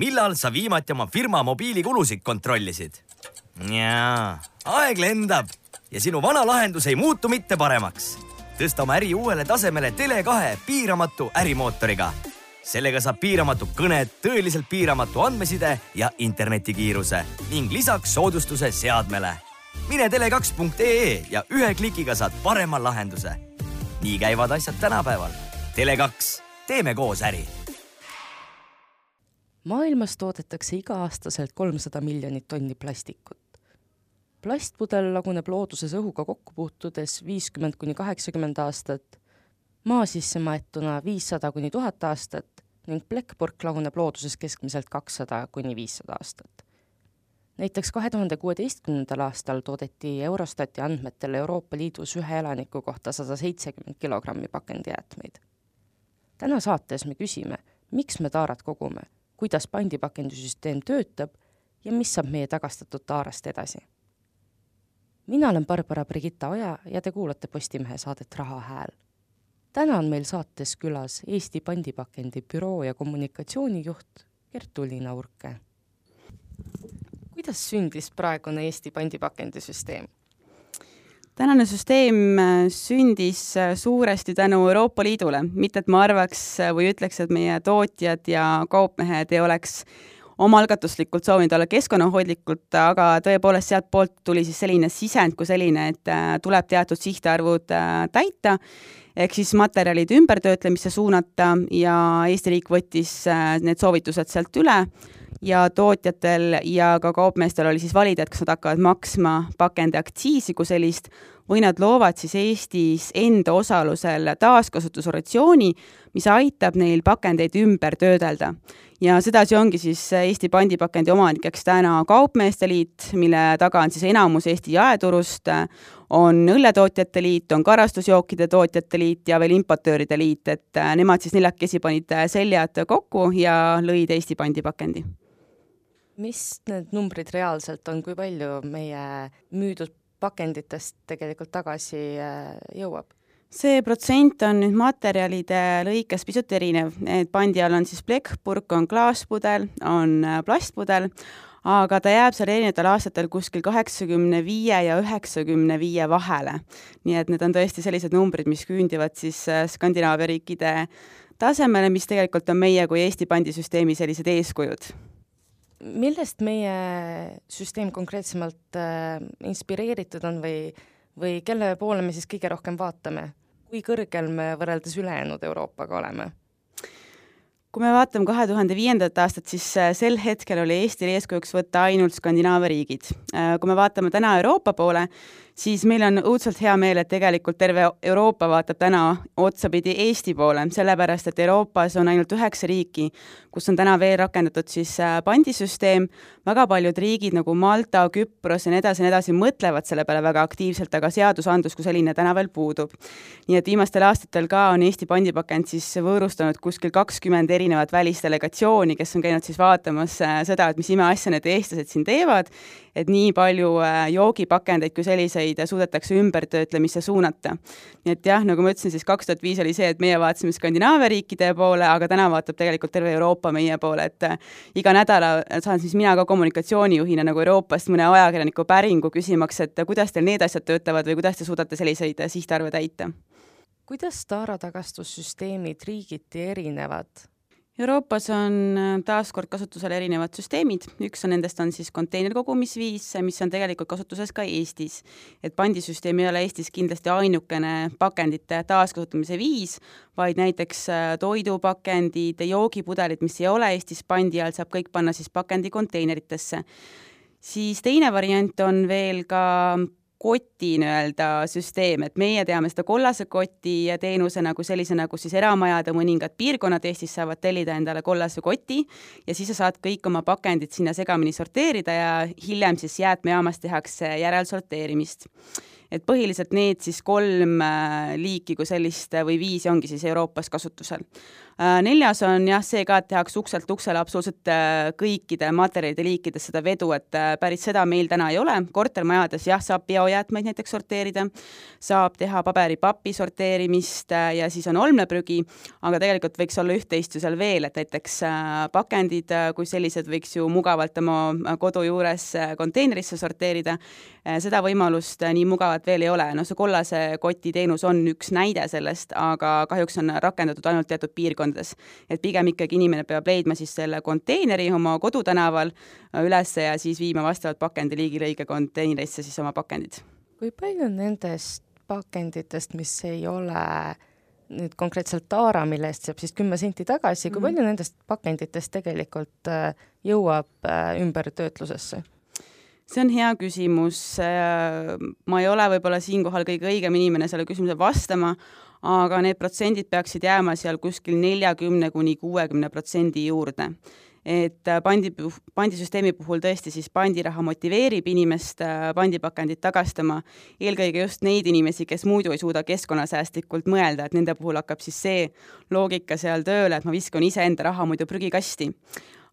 millal sa viimati oma firma mobiilikulusid kontrollisid? jaa, aeg lendab ja sinu vana lahendus ei muutu mitte paremaks. tõsta oma äri uuele tasemele Tele2 piiramatu ärimootoriga. sellega saab piiramatu kõned, tõeliselt piiramatu andmeside ja internetikiiruse ning lisaks soodustuse seadmele. mine tele2.ee ja ühe klikiga saad parema lahenduse. nii käivad asjad tänapäeval. Tele2, teeme koos äri maailmas toodetakse iga-aastaselt kolmsada miljonit tonni plastikut. plastpudel laguneb looduses õhuga kokku puutudes viiskümmend kuni kaheksakümmend aastat, maa sisse maetuna viissada kuni tuhat aastat ning plekkpurk laguneb looduses keskmiselt kakssada kuni viissada aastat. näiteks kahe tuhande kuueteistkümnendal aastal toodeti Eurostati andmetel Euroopa Liidus ühe elaniku kohta sada seitsekümmend kilogrammi pakendijäätmeid. täna saates me küsime, miks me taarat kogume kuidas pandipakendisüsteem töötab ja mis saab meie tagastatud taarast edasi. mina olen Barbara Brigitta Oja ja te kuulate Postimehe saadet Raha hääl. täna on meil saates külas Eesti Pandipakendi büroo ja kommunikatsioonijuht Gert-Uliina Urke. kuidas sündis praegune Eesti pandipakendisüsteem? Tänane süsteem äh, sündis äh, suuresti tänu Euroopa Liidule, mitte et ma arvaks äh, või ütleks, et meie tootjad ja kaupmehed ei oleks omaalgatuslikult soovinud olla keskkonnahoidlikud, aga tõepoolest sealtpoolt tuli siis selline sisend kui selline, et tuleb teatud sihtarvud täita, ehk siis materjalide ümbertöötlemisse suunata ja Eesti riik võttis need soovitused sealt üle ja tootjatel ja ka kaupmeestel oli siis valida, et kas nad hakkavad maksma pakendiaktsiisi kui sellist või nad loovad siis Eestis enda osalusel taaskasutusorganisatsiooni, mis aitab neil pakendeid ümber töödelda. ja sedasi ongi siis Eesti pandipakendi omanikeks täna Kaupmeeste Liit, mille taga on siis enamus Eesti jaeturust, on Õlletootjate Liit, on Karastusjookide Tootjate Liit ja veel Importööride Liit, et nemad siis neljakesi panid seljad kokku ja lõid Eesti pandipakendi mis need numbrid reaalselt on, kui palju meie müüdud pakenditest tegelikult tagasi äh, jõuab? see protsent on nüüd materjalide lõikes pisut erinev, et pandi all on siis plekkpurk, on klaaspudel, on äh, plastpudel, aga ta jääb seal erinevatel aastatel kuskil kaheksakümne viie ja üheksakümne viie vahele. nii et need on tõesti sellised numbrid, mis küündivad siis äh, Skandinaavia riikide tasemele, mis tegelikult on meie kui Eesti pandisüsteemi sellised eeskujud millest meie süsteem konkreetsemalt äh, inspireeritud on või, või kelle poole me siis kõige rohkem vaatame? kui kõrgel me võrreldes ülejäänud Euroopaga oleme? kui me vaatame kahe tuhande viiendat aastat, siis äh, sel hetkel oli Eestil eeskujuks võtta ainult Skandinaavia riigid. Äh, kui me vaatame täna Euroopa poole, siis meil on õudselt hea meel, et tegelikult terve Euroopa vaatab täna otsapidi Eesti poole, sellepärast et Euroopas on ainult üheksa riiki, kus on täna veel rakendatud siis äh, pandisüsteem, väga paljud riigid nagu Malta, Küpros ja nii edasi ja nii edasi mõtlevad selle peale väga aktiivselt, aga seadusandlus kui selline täna veel puudub. nii et viimastel aastatel ka on Eesti pandipakend siis võõrustanud kuskil kakskümmend erinevat välisdelegatsiooni, kes on käinud siis vaatamas äh, seda, et mis imeasja need eestlased siin teevad et nii palju äh, joogipakendeid kui selliseid suudetakse ümbertöötlemisse suunata. nii et jah, nagu ma ütlesin, siis kaks tuhat viis oli see, et meie vaatasime Skandinaavia riikide poole, aga täna vaatab tegelikult terve Euroopa meie poole, et äh, iga nädala saan siis mina ka kommunikatsioonijuhina nagu Euroopast mõne ajakirjaniku päringu küsimaks, et kuidas teil need asjad töötavad või kuidas te suudate selliseid sihtarve täita kuidas taaratagastussüsteemid riigiti erinevad? Euroopas on äh, taaskord kasutusel erinevad süsteemid, üks on nendest on siis konteinerkogumisviis, mis on tegelikult kasutuses ka Eestis. et pandisüsteem ei ole Eestis kindlasti ainukene pakendite taaskasutamise viis, vaid näiteks äh, toidupakendid, joogipudelid, mis ei ole Eestis pandi all, saab kõik panna siis pakendikonteineritesse siis teine variant on veel ka koti nii-öelda süsteem, et meie teame seda kollase koti teenusena kui sellisena, kus siis eramajade mõningad piirkonnad Eestis saavad tellida endale kollase koti ja siis sa saad kõik oma pakendid sinna segamini sorteerida ja hiljem siis jäätmejaamas tehakse järelsorteerimist et põhiliselt need siis kolm äh, liiki kui sellist äh, või viisi ongi siis Euroopas kasutusel. Äh, neljas on jah, see ka, et tehakse ukselt uksele absoluutselt kõikide materjalide liikides seda vedu, et päris seda meil täna ei ole, kortermajades jah, saab biojäätmeid näiteks sorteerida, saab teha paberipapi sorteerimist äh, ja siis on olmeprügi, aga tegelikult võiks olla üht-teist ju seal veel, et näiteks pakendid kui sellised võiks ju mugavalt oma kodu juures konteinerisse sorteerida, seda võimalust nii mugavat veel ei ole, noh see kollase koti teenus on üks näide sellest, aga kahjuks on rakendatud ainult teatud piirkondades. et pigem ikkagi inimene peab leidma siis selle konteineri oma kodutänaval üles ja siis viima vastavalt pakendiliigile õige konteinerisse siis oma pakendid. Kui palju nendest pakenditest, mis ei ole nüüd konkreetselt taara, mille eest saab siis kümme senti tagasi, kui mm. palju nendest pakenditest tegelikult äh, jõuab äh, ümbertöötlusesse? see on hea küsimus. Äh, ma ei ole võib-olla siinkohal kõige õigem inimene selle küsimuse vastama, aga need protsendid peaksid jääma seal kuskil neljakümne kuni kuuekümne protsendi juurde et äh, pandi, pandisüsteemi puhul tõesti siis pandiraha motiveerib inimest äh, pandipakendit tagastama, eelkõige just neid inimesi, kes muidu ei suuda keskkonnasäästlikult mõelda, et nende puhul hakkab siis see loogika seal tööle, et ma viskan iseenda raha muidu prügikasti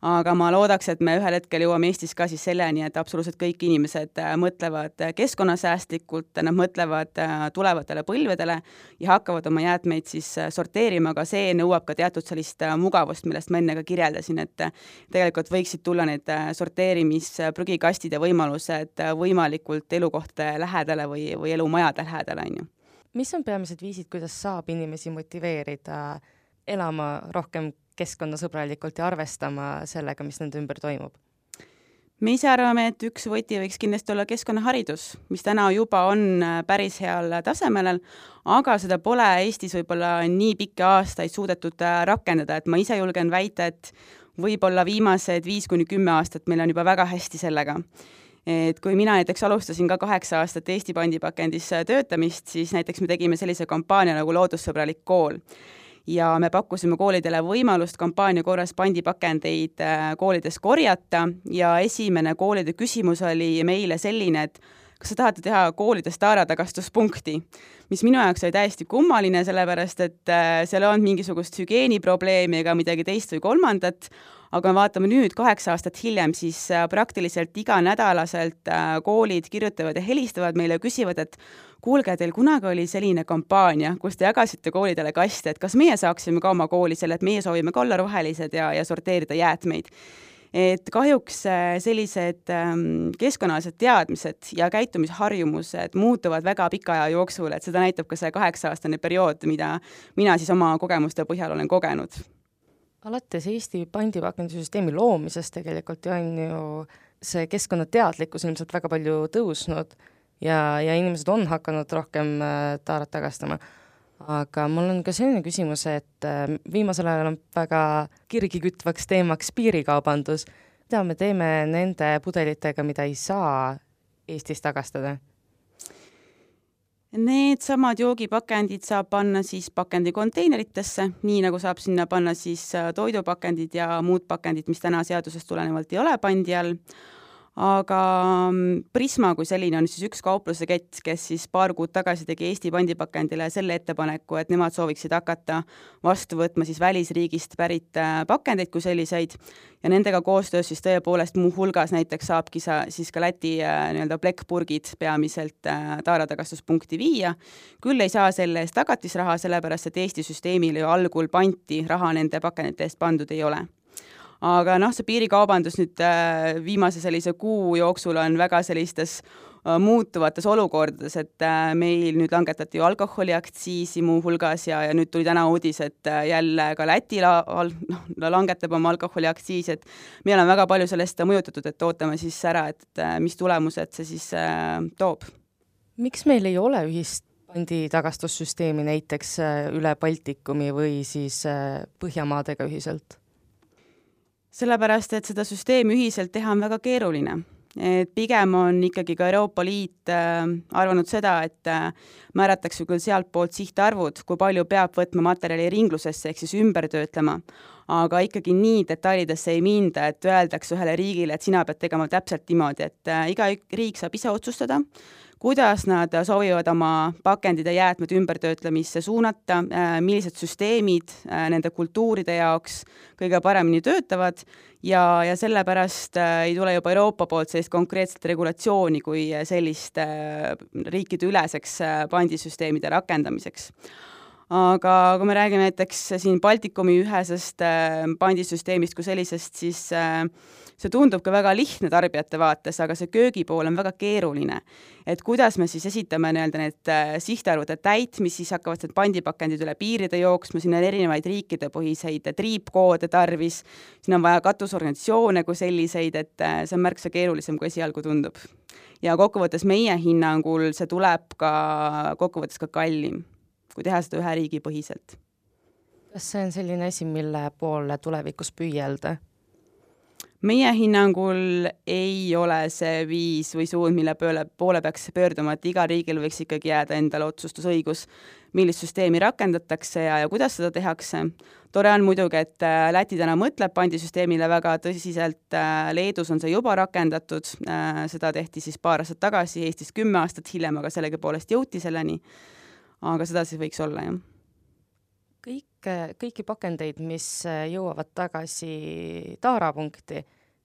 aga ma loodaks, et me ühel hetkel jõuame Eestis ka siis selleni, et absoluutselt kõik inimesed äh, mõtlevad äh, keskkonnasäästlikult, nad mõtlevad äh, tulevatele põlvedele ja hakkavad oma jäätmeid siis sorteerima, aga see nõuab ka teatud sellist mugavust, millest ma enne ka kirjeldasin, et tegelikult võiksid tulla need sorteerimisprügikastid ja võimalused võimalikult elukohtade lähedale või, või elumajade lähedale, on ju. mis on peamised viisid, kuidas saab inimesi motiveerida elama rohkem keskkonnasõbralikult ja arvestama sellega, mis nende ümber toimub? me ise arvame, et üks võti võiks kindlasti olla keskkonnaharidus, mis täna juba on äh, päris heal tasemel, aga seda pole Eestis võib-olla nii pikki aastaid suudetud äh, rakendada, et ma ise julgen väita, et võib-olla viimased viis kuni kümme aastat meil on juba väga hästi sellega. Et kui mina näiteks alustasin ka kaheksa aastat Eesti pandipakendis äh, töötamist, siis näiteks me tegime sellise kampaania nagu Loodussõbralik kool ja me pakkusime koolidele võimalust kampaania korras pandipakendeid äh, koolides korjata. Ja esimene koolide küsimus oli meile selline, et kas te tahate teha koolides taaratagastuspunkti, mis minu jaoks oli täiesti kummaline, sellepärast et äh, seal ei olnud mingisugust hügieeniprobleemi ega midagi teist või kolmandat, aga vaatame nüüd, kaheksa aastat hiljem, siis äh, praktiliselt iganädalaselt koolid kirjutavad ja helistavad meile ja küsivad, et kuulge, teil kunagi oli selline kampaania, kus te jagasite koolidele kaste, et kas meie saaksime ka oma kooli selle, et meie soovime ka olla rohelised ja, ja sorteerida jäätmeid et kahjuks äh, sellised ähm, keskkonnaalased teadmised ja käitumisharjumused muutuvad väga pika aja jooksul, et seda näitab ka see kaheksa-aastane periood, mida mina siis oma kogemuste põhjal olen kogenud. Alates Eesti pandipakendisüsteemi loomisest tegelikult on ju see keskkonnateadlikkus ilmselt väga palju tõusnud ja, ja inimesed on hakanud rohkem äh, taarat tagastama. aga mul on ka selline küsimus, et äh, viimasel ajal on väga kirgi kütvaks teemaks piirikaubandus. mida me teeme nende pudelitega, mida ei saa Eestis tagastada? Needsamad joogipakendid saab panna siis pakendikonteineritesse, nii nagu saab sinna panna siis äh, toidupakendid ja muud pakendid, mis täna seadusest tulenevalt ei ole pandi all aga mm, Prisma kui selline on siis üks kaupluse kett, kes siis paar kuud tagasi tegi Eesti pandipakendile selle ettepaneku, et nemad sooviksid hakata vastu võtma siis välisriigist pärit äh, pakendeid kui selliseid. Ja nendega koostöös siis tõepoolest muuhulgas näiteks saabki sa siis ka Läti äh, nii-öelda plekkpurgid peamiselt äh, taaratagastuspunkti viia, küll ei saa selle eest tagatisraha, sellepärast et Eesti süsteemil ju algul panti raha nende pakendite eest pandud ei ole aga noh, see piirikaubandus nüüd äh, viimase sellise kuu jooksul on väga sellistes äh, muutuvates olukordades, et äh, meil nüüd langetati ju alkoholiaktsiisi muuhulgas ja, ja nüüd tuli täna uudis, et jälle ka Läti la-, noh, langetab oma alkoholiaktsiisi, et me oleme väga palju sellest mõjutatud, et ootame siis ära, et mis tulemused see siis toob. miks meil ei ole ühist panditagastussüsteemi näiteks üle Baltikumi või siis Põhjamaadega ühiselt? Sellepärast, et seda süsteemi ühiselt teha on väga keeruline. et pigem on ikkagi ka Euroopa Liit äh, arvanud seda, et äh, määratakse küll sealtpoolt sihtarvud, kui palju peab võtma materjali ringlusesse ehk siis ümber töötlema, aga ikkagi nii detailidesse ei minda, et öeldakse ühele riigile, et sina pead tegema täpselt niimoodi, et äh, iga riik saab ise otsustada, kuidas nad soovivad oma pakendid ja jäätmed ümbertöötlemisse suunata, äh, millised süsteemid äh, nende kultuuride jaoks kõige paremini töötavad ja, ja sellepärast äh, ei tule juba Euroopa poolt sellist konkreetset regulatsiooni kui sellist riikideüleseks pandisüsteemide rakendamiseks aga kui me räägime näiteks siin Baltikumi ühesest äh, pandisüsteemist kui sellisest, siis äh, see tundub ka väga lihtne tarbijate vaates, aga see köögipool on väga keeruline. et kuidas me siis esitame nii-öelda need äh, sihtarvude täitmisi, siis hakkavad need pandipakendid üle piiride jooksma, siin on erinevaid riikidepõhiseid triipkoode tarvis, siin on vaja katusorganisatsioone kui selliseid, et see on märksa keerulisem, kui esialgu tundub. ja kokkuvõttes meie hinnangul see tuleb ka kokkuvõttes ka kallim kui teha seda ühe riigi põhiselt. kas see on selline asi, mille poole tulevikus püüelda? meie hinnangul ei ole see viis või suund, mille poole, poole peaks pöörduma, et igal riigil võiks ikkagi jääda endale otsustusõigus, millist süsteemi rakendatakse ja, ja kuidas seda tehakse. tore on muidugi, et äh, Läti täna mõtleb pandisüsteemile väga tõsiselt, äh, Leedus on see juba rakendatud, äh, seda tehti siis paar aastat tagasi, Eestis kümme aastat hiljem, aga sellegipoolest jõuti selleni aga seda siis võiks olla, jah. kõik, kõiki pakendeid, mis jõuavad tagasi taarapunkti,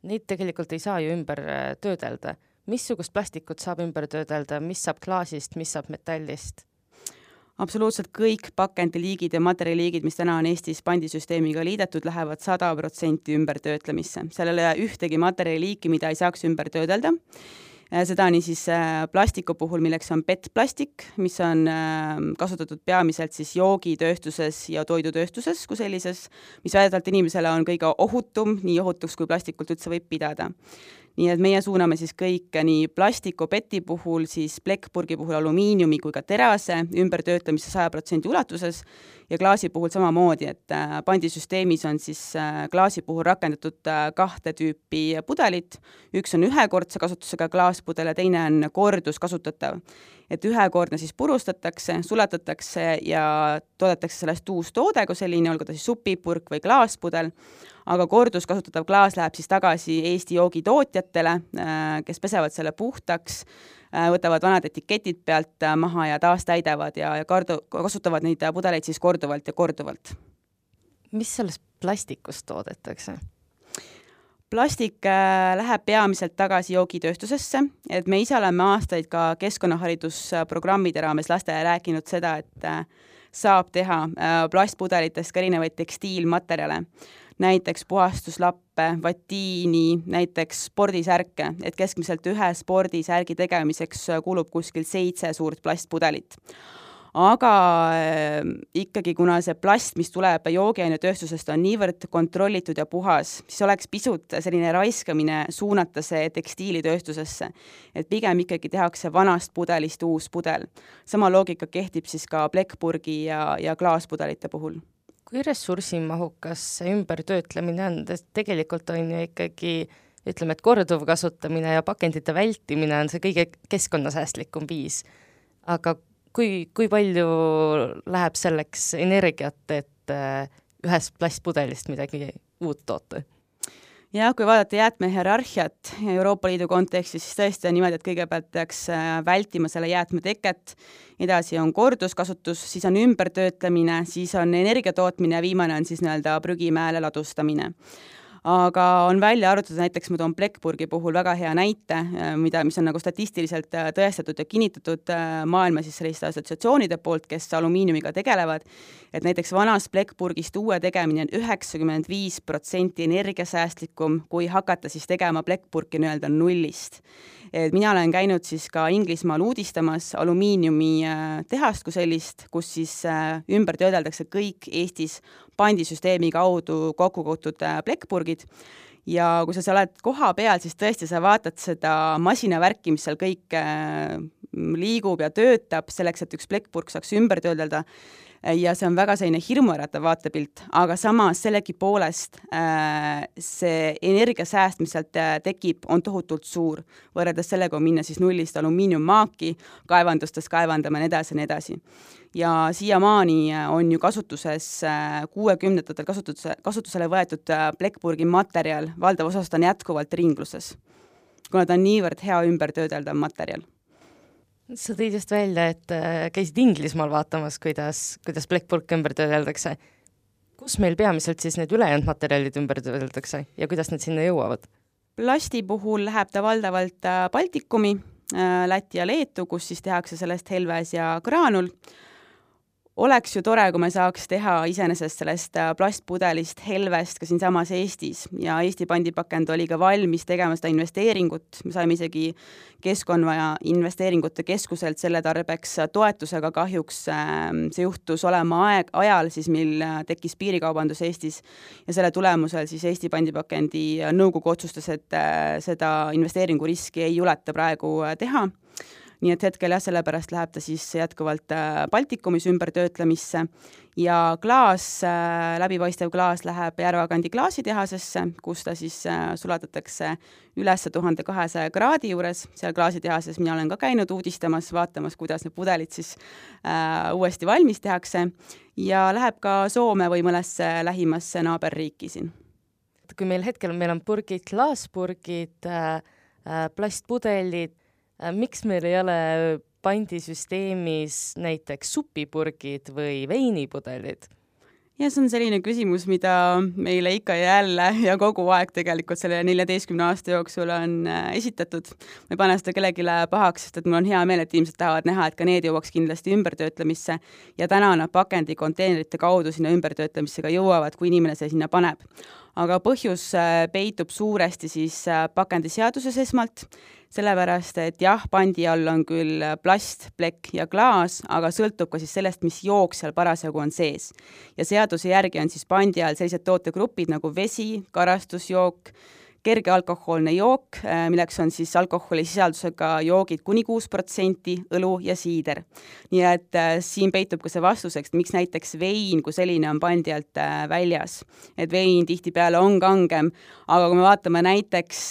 neid tegelikult ei saa ju ümber äh, töödelda. missugust plastikut saab ümber töödelda, mis saab klaasist, mis saab metallist? absoluutselt kõik pakendiliigid ja materjaliliigid, mis täna on Eestis pandisüsteemiga liidetud, lähevad sada protsenti ümbertöötlemisse. seal ei ole ühtegi materjaliliiki, mida ei saaks ümber töödelda Äh, seda nii siis äh, plastiku puhul, milleks on PET-plastik, mis on ähm, kasutatud peamiselt siis joogitööstuses ja toidutööstuses kui sellises, mis väidetavalt inimesele on kõige ohutum, nii ohutuks kui plastikult üldse võib pidada nii et meie suuname siis kõike nii plastiku, PET-i puhul, siis plekkpurgi puhul alumiiniumi kui ka terase ümbertöötlemisse saja protsendi ulatuses. Ja klaasi puhul samamoodi, et äh, pandisüsteemis on siis äh, klaasi puhul rakendatud äh, kahte tüüpi pudelit, üks on ühekordse kasutusega klaaspudel ja teine on korduskasutatav. et ühekordne siis purustatakse, sulatatakse ja toodetakse sellest uus toode kui selline, olgu ta siis supipurk või klaaspudel, aga korduskasutatav klaas läheb siis tagasi Eesti joogitootjatele, äh, kes pesevad selle puhtaks, äh, võtavad vanad etiketid pealt äh, maha ja taastäidavad ja, ja kardu-, kasutavad neid pudeleid siis korduvalt ja korduvalt. mis sellest plastikust toodetakse? plastik läheb peamiselt tagasi joogitööstusesse, et me ise oleme aastaid ka keskkonnaharidusprogrammide raames lastele rääkinud seda, et saab teha plastpudelitest ka erinevaid tekstiilmaterjale näiteks puhastuslappe, vatiini, näiteks spordisärke, et keskmiselt ühe spordisärgi tegemiseks kulub kuskil seitse suurt plastpudelit aga äh, ikkagi, kuna see plast, mis tuleb joogiainetööstusest, on niivõrd kontrollitud ja puhas, siis oleks pisut selline raiskamine suunata see tekstiilitööstusesse. et pigem ikkagi tehakse vanast pudelist uus pudel. sama loogika kehtib siis ka plekkpurgi ja, ja klaaspudelite puhul kui ressursimahukas see ümbertöötlemine on, tegelikult on ju ikkagi ütleme, et korduvkasutamine ja pakendite vältimine on see kõige keskkonnasäästlikum viis. aga kui, kui palju läheb selleks energiat, et äh, ühest plastpudelist midagi uut toota? Jah, kui vaadata jäätmehierarhiat Euroopa Liidu kontekstis, siis tõesti on niimoodi, et kõigepealt peaks äh, vältima selle jäätme teket, edasi on korduskasutus, siis on ümbertöötlemine, siis on energia tootmine ja viimane on siis nii-öelda prügimäele ladustamine aga on välja arvutatud, näiteks ma toon plekkpurgi puhul väga hea näite, äh, mida, mis on nagu statistiliselt äh, tõestatud ja kinnitatud äh, maailma siis selliste assotsiatsioonide poolt, kes alumiiniumiga tegelevad, et näiteks vanast plekkpurgist uue tegemine on üheksakümmend viis protsenti energiasäästlikum, kui hakata siis tegema plekkpurki nii-öelda nullist et mina olen käinud siis ka Inglismaal uudistamas alumiiniumitehast kui sellist, kus siis ümber töödeldakse kõik Eestis pandisüsteemi kaudu kokku kogutud äh, plekkpurgid ja kui sa seal oled kohapeal, siis tõesti, sa vaatad seda masinavärki, mis seal kõik äh, liigub ja töötab selleks, et üks plekkpurk saaks ümber töödelda ja see on väga selline hirmuäratav vaatepilt, aga samas sellegipoolest äh, see energiasääst, mis sealt äh, tekib, on tohutult suur, võrreldes sellega, kui minna siis nullist alumiiniummaaki kaevandustes kaevandama ja nii edasi ja nii edasi. ja siiamaani äh, on ju kasutuses kuuekümnendatel kasutuse, kasutusele võetud plekkpurgi materjal, valdav osast on jätkuvalt ringluses, kuna ta on niivõrd hea ümbertöödeldav materjal sa tõid just välja, et äh, käisid Inglismaal vaatamas, kuidas, kuidas plekkpurke ümber töödeldakse. kus meil peamiselt siis need ülejäänud materjalid ümber töödeldakse ja kuidas need sinna jõuavad? plasti puhul läheb ta valdavalt äh, Baltikumi, äh, Lätti ja Leetu, kus siis tehakse sellest helves ja graanul oleks ju tore, kui me saaks teha iseenesest sellest äh, plastpudelist helvest ka siinsamas Eestis. Ja Eesti pandipakend oli ka valmis tegema seda investeeringut, me saime isegi Keskkonna ja Investeeringute Keskuselt selle tarbeks toetuse, aga kahjuks ähm, see juhtus olema aeg, ajal siis, mil äh, tekkis piirikaubandus Eestis. Ja selle tulemusel siis Eesti pandipakendi nõukogu otsustas, et äh, seda investeeringuriski ei juleta praegu teha nii et hetkel jah, sellepärast läheb ta siis jätkuvalt äh, Baltikumis ümbertöötlemisse. Ja klaas, äh, läbipaistev klaas läheb Järvakandi klaasitehasesse, kus ta siis äh, sulatatakse üles tuhande kahesaja kraadi juures, seal klaasitehases mina olen ka käinud uudistamas, vaatamas, kuidas need pudelid siis äh, uuesti valmis tehakse. Ja läheb ka Soome või mõnesse lähimasse naaberriiki siin. kui meil hetkel, meil on purgid, klaaspurgid äh,, plastpudelid, miks meil ei ole pandisüsteemis näiteks supipurgid või veinipudelid? ja see on selline küsimus, mida meile ikka ja jälle ja kogu aeg tegelikult selle neljateistkümne aasta jooksul on äh, esitatud. ma ei pane seda kellelegi pahaks, sest et mul on hea meel, et inimesed tahavad näha, et ka need jõuaks kindlasti ümbertöötlemisse ja täna nad pakendikonteinerite kaudu sinna ümbertöötlemisse ka jõuavad, kui inimene see sinna paneb. Aga põhjus äh, peitub suuresti siis pakendiseaduses esmalt sellepärast et jah, pandi all on küll plast, plekk ja klaas, aga sõltub ka siis sellest, mis jook seal parasjagu on sees. ja seaduse järgi on siis pandi all sellised tootegrupid nagu vesi, karastusjook, kergealkohoolne jook, äh, milleks on siis alkoholisisaldusega joogid kuni kuus protsenti, õlu ja siider. nii et äh, siin peitub ka see vastuseks, miks näiteks vein kui selline on pandi alt äh, väljas. et vein tihtipeale on kangem, aga kui me vaatame näiteks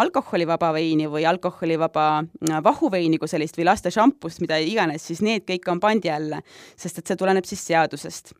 alkoholivaba veini või alkoholivaba vahuveini kui sellist või laste šampust, mida iganes, siis need kõik on pandi alla, sest et see tuleneb siis seadusest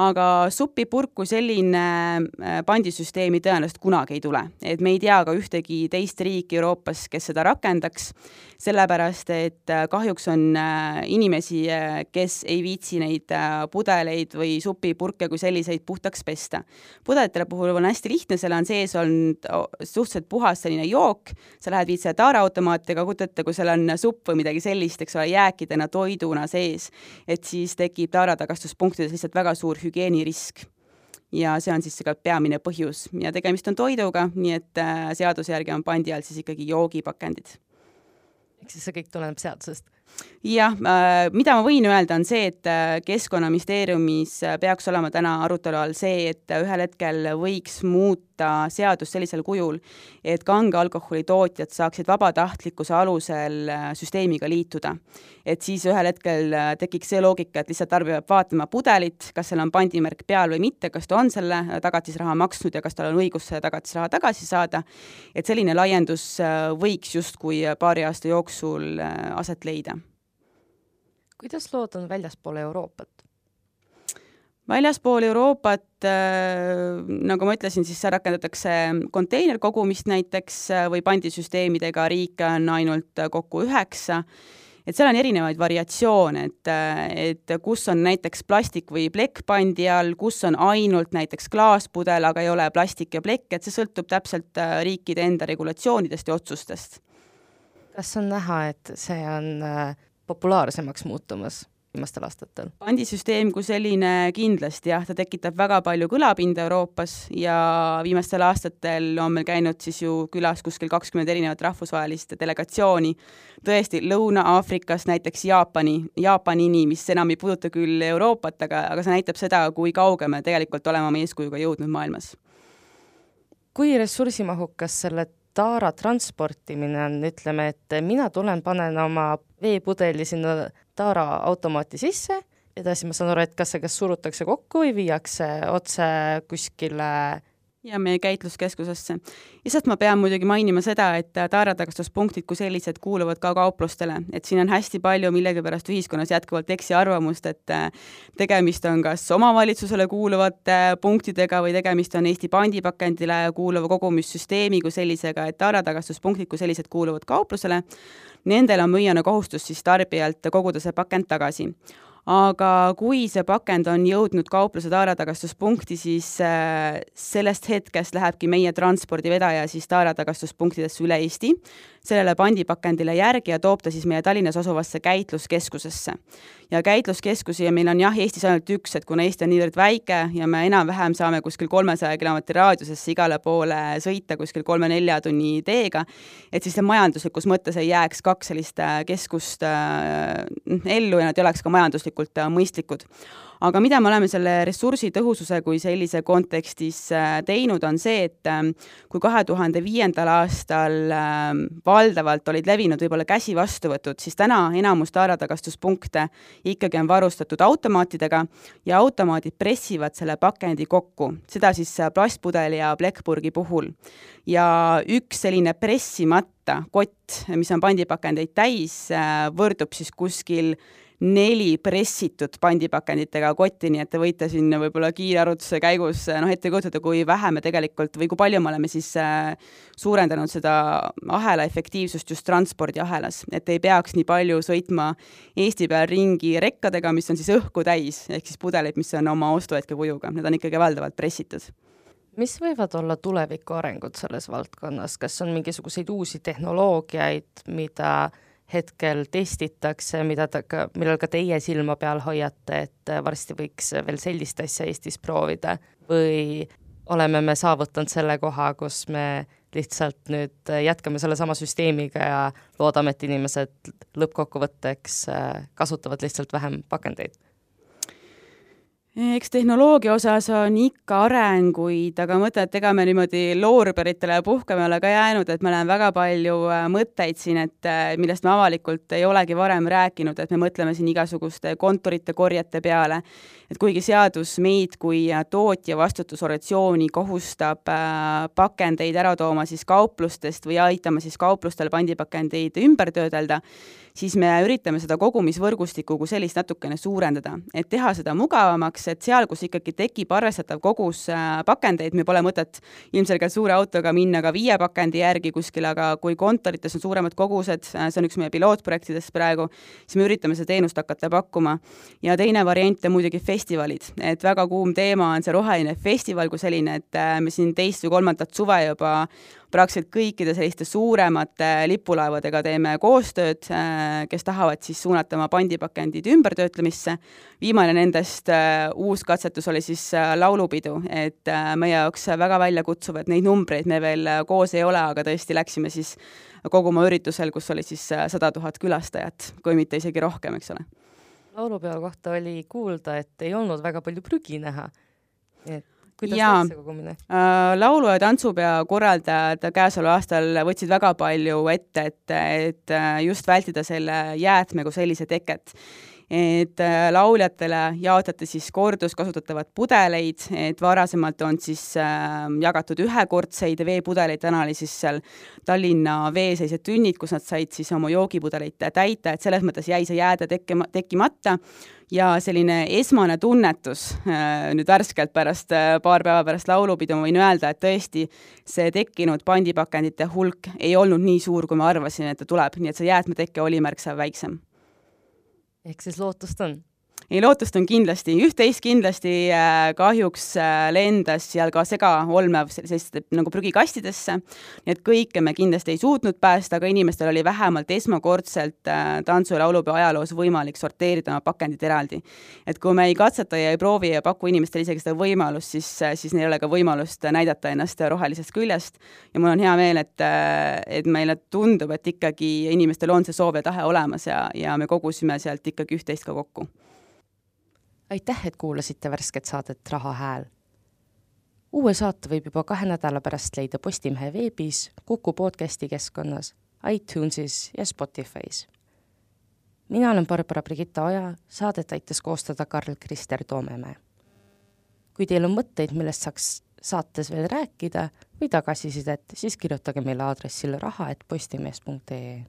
aga supipurk kui selline äh, pandisüsteemi tõenäoliselt kunagi ei tule. et me ei tea ka ühtegi teist riiki Euroopas, kes seda rakendaks, sellepärast et äh, kahjuks on äh, inimesi, kes ei viitsi neid pudeleid või supipurke kui selliseid puhtaks pesta. pudelite puhul on hästi lihtne, seal on sees olnud suhteliselt puhas selline jook, sa lähed, viid selle taaraautomaati, aga kujuta ette, kui seal on supp või midagi sellist, eks ole, jääkidena, toiduna sees, et siis tekib taaratagastuspunktides lihtsalt väga suur hügieenirisk ja see on siis ka peamine põhjus ja tegemist on toiduga, nii et äh, seaduse järgi on pandi all siis ikkagi joogipakendid. ehk siis see kõik tuleneb seadusest? Jah, äh, mida ma võin öelda, on see, et äh, Keskkonnaministeeriumis äh, peaks olema täna arutelu all see, et ühel hetkel võiks muuta seadust sellisel kujul, et kange alkoholi tootjad saaksid vabatahtlikkuse alusel süsteemiga liituda. et siis ühel hetkel tekiks see loogika, et lihtsalt tarbija peab vaatama pudelit, kas seal on pandimärk peal või mitte, kas ta on selle tagatisraha maksnud ja kas tal on õigus seda tagatisraha tagasi saada, et selline laiendus võiks justkui paari aasta jooksul aset leida kuidas lood on väljaspool Euroopat? väljaspool Euroopat äh,, nagu ma ütlesin, siis rakendatakse konteinerkogumist näiteks äh, või pandisüsteemidega, riike on ainult äh, kokku üheksa, et seal on erinevaid variatsioone, et, et kus on näiteks plastik või plekk pandi all, kus on ainult näiteks klaaspudel, aga ei ole plastik ja plekk, et see sõltub täpselt riikide enda regulatsioonidest ja otsustest. kas on näha, et see on populaarsemaks muutumas viimastel aastatel? pandisüsteem kui selline kindlasti jah, ta tekitab väga palju kõlapinda Euroopas ja viimastel aastatel on meil käinud siis ju külas kuskil kakskümmend erinevat rahvusvahelist delegatsiooni, tõesti Lõuna-Aafrikast näiteks Jaapani, Jaapanini, mis enam ei puuduta küll Euroopat, aga, aga see näitab seda, kui kauge me tegelikult oleme oma eeskujuga jõudnud maailmas. kui ressursimahukas selle taara transportimine on, ütleme, et mina tulen, panen oma veepudeli sinna taara automaati sisse, edasi ma saan aru, et kas see kas surutakse kokku või viiakse otse kuskile ja meie käitluskeskusesse. lihtsalt ma pean muidugi mainima seda, et taaratagastuspunktid kui sellised kuuluvad ka kauplustele, et siin on hästi palju millegipärast ühiskonnas jätkuvalt eksiarvamust, et äh, tegemist on kas omavalitsusele kuuluvate punktidega või tegemist on Eesti pandipakendile kuuluva kogumissüsteemi kui sellisega, et taaratagastuspunktid kui sellised kuuluvad kauplusele, nendel on müüjana kohustus siis tarbijalt koguda see pakend tagasi aga kui see pakend on jõudnud kaupluse taaratagastuspunkti, siis äh, sellest hetkest lähebki meie transpordivedaja siis taaratagastuspunktidesse üle Eesti, sellele pandipakendile järgi ja toob ta siis meie Tallinnas asuvasse käitluskeskusesse. ja käitluskeskusi meil on jah, Eestis ainult üks, et kuna Eesti on niivõrd väike ja me enam-vähem saame kuskil kolmesaja kilomeetri raadiusesse igale poole sõita kuskil kolme-nelja tunni teega, et siis majanduslikus mõttes ei jääks kaks sellist äh, keskust äh, ellu ja nad ei oleks ka majanduslikult majanduslikult äh, mõistlikud. aga mida me oleme selle ressursitõhususe kui sellise kontekstis äh, teinud, on see, et ähm, kui kahe tuhande viiendal aastal ähm, valdavalt olid levinud võib-olla käsivastuvõtud, siis täna enamus taaratagastuspunkte ikkagi on varustatud automaatidega ja automaadid pressivad selle pakendi kokku, seda siis äh, plastpudeli ja plekkpurgi puhul. ja üks selline pressimata kott, mis on pandipakendeid täis, võrdub siis kuskil neli pressitud pandipakenditega kotti, nii et te võite siin võib-olla kiire arvutuse käigus noh, ette kujutada, kui vähe me tegelikult või kui palju me oleme siis äh, suurendanud seda ahela efektiivsust just transpordiahelas, et ei peaks nii palju sõitma Eesti peal ringi rekkadega, mis on siis õhku täis, ehk siis pudeleid, mis on oma ostuhetke kujuga, need on ikkagi valdavalt pressitud. Mis võivad olla tuleviku arengud selles valdkonnas, kas on mingisuguseid uusi tehnoloogiaid, mida hetkel testitakse, mida ta ka, millal ka teie silma peal hoiate, et varsti võiks veel sellist asja Eestis proovida. Või oleme me saavutanud selle koha, kus me lihtsalt nüüd jätkame sellesama süsteemiga ja loodame, et inimesed lõppkokkuvõtteks kasutavad lihtsalt vähem pakendeid eks tehnoloogia osas on ikka arenguid, aga mõte, et ega me niimoodi loorberitele puhkama ei ole ka jäänud, et me oleme väga palju äh, mõtteid siin, et äh, millest me avalikult ei olegi varem rääkinud, et me mõtleme siin igasuguste konturite korjete peale, et kuigi seadus meid kui äh, tootja vastutusorganisatsiooni kohustab pakendeid ära tooma siis kauplustest või aitama siis kauplustel pandipakendeid ümber töödelda, siis me üritame seda kogumisvõrgustikku kui sellist natukene suurendada, et teha seda mugavamaks, et seal, kus ikkagi tekib arvestatav kogus äh, pakendeid, meil pole mõtet ilmselgelt suure autoga minna ka viie pakendi järgi kuskile, aga kui kontorites on suuremad kogused, äh, see on üks meie pilootprojektidest praegu, siis me üritame seda teenust hakata pakkuma. ja teine variant on muidugi festivalid, et väga kuum teema on see roheline festival kui selline, et äh, me siin teist või kolmandat suve juba praktiliselt kõikide selliste suuremate lipulaevadega teeme koostööd, äh, kes tahavad siis suunata oma pandipakendid ümbertöötlemisse. viimane nendest äh, uus katsetus oli siis äh, laulupidu, et meie jaoks väga väljakutsuv, et neid numbreid me veel koos ei ole, aga tõesti läksime siis koguma üritusel, kus oli siis sada tuhat külastajat, kui mitte isegi rohkem, eks ole laulupeo kohta oli kuulda, et ei olnud väga palju prügi näha. et kuidas läks see kogumine äh,? laulu- ja tantsupeo korraldajad käesoleval aastal võtsid väga palju ette, et, et äh, just vältida selle jäätme kui sellise teket et äh, lauljatele jaotati siis korduskasutatavad pudeleid, et varasemalt on siis äh, jagatud ühekordseid veepudeleid, täna oli siis seal Tallinna veeseisjad tünnid, kus nad said siis oma joogipudeleid täita, et selles mõttes jäi see jääde tekkima, tekkimata ja selline esmane tunnetus äh, nüüd värskelt pärast äh,, paar päeva pärast laulupidu ma võin öelda, et tõesti see tekkinud pandipakendite hulk ei olnud nii suur, kui ma arvasin, et ta tuleb, nii et see jäätmeteke oli märksa väiksem. Ehk siis lootust on ei, lootust on kindlasti, üht-teist kindlasti äh, kahjuks äh, lendas seal ka segaolmev selliste nagu prügikastidesse, nii et kõike me kindlasti ei suutnud päästa, aga inimestel oli vähemalt esmakordselt äh, tantsu- ja laulupeo ajaloos võimalik sorteerida oma pakendid eraldi. et kui me ei katseta ja ei proovi ja paku inimestele isegi seda võimalust, siis, siis neil ei ole ka võimalust näidata ennast rohelisest küljest. Ja mul on hea meel, et, et meile tundub, et ikkagi inimestel on see soov ja tahe olemas ja, ja me kogusime sealt ikkagi üht-teist ka kokku aitäh, et kuulasite värsket saadet Raha Hääl. uue saate võib juba kahe nädala pärast leida Postimehe veebis, Kuku podcasti keskkonnas, iTunesis ja Spotify's. mina olen Barbara Brigitta Oja, saadet aitas koostada Karl-Krister Toomemäe. kui teil on mõtteid, millest saaks saates veel rääkida või tagasisidet, siis kirjutage meile aadressil raha.postimees.ee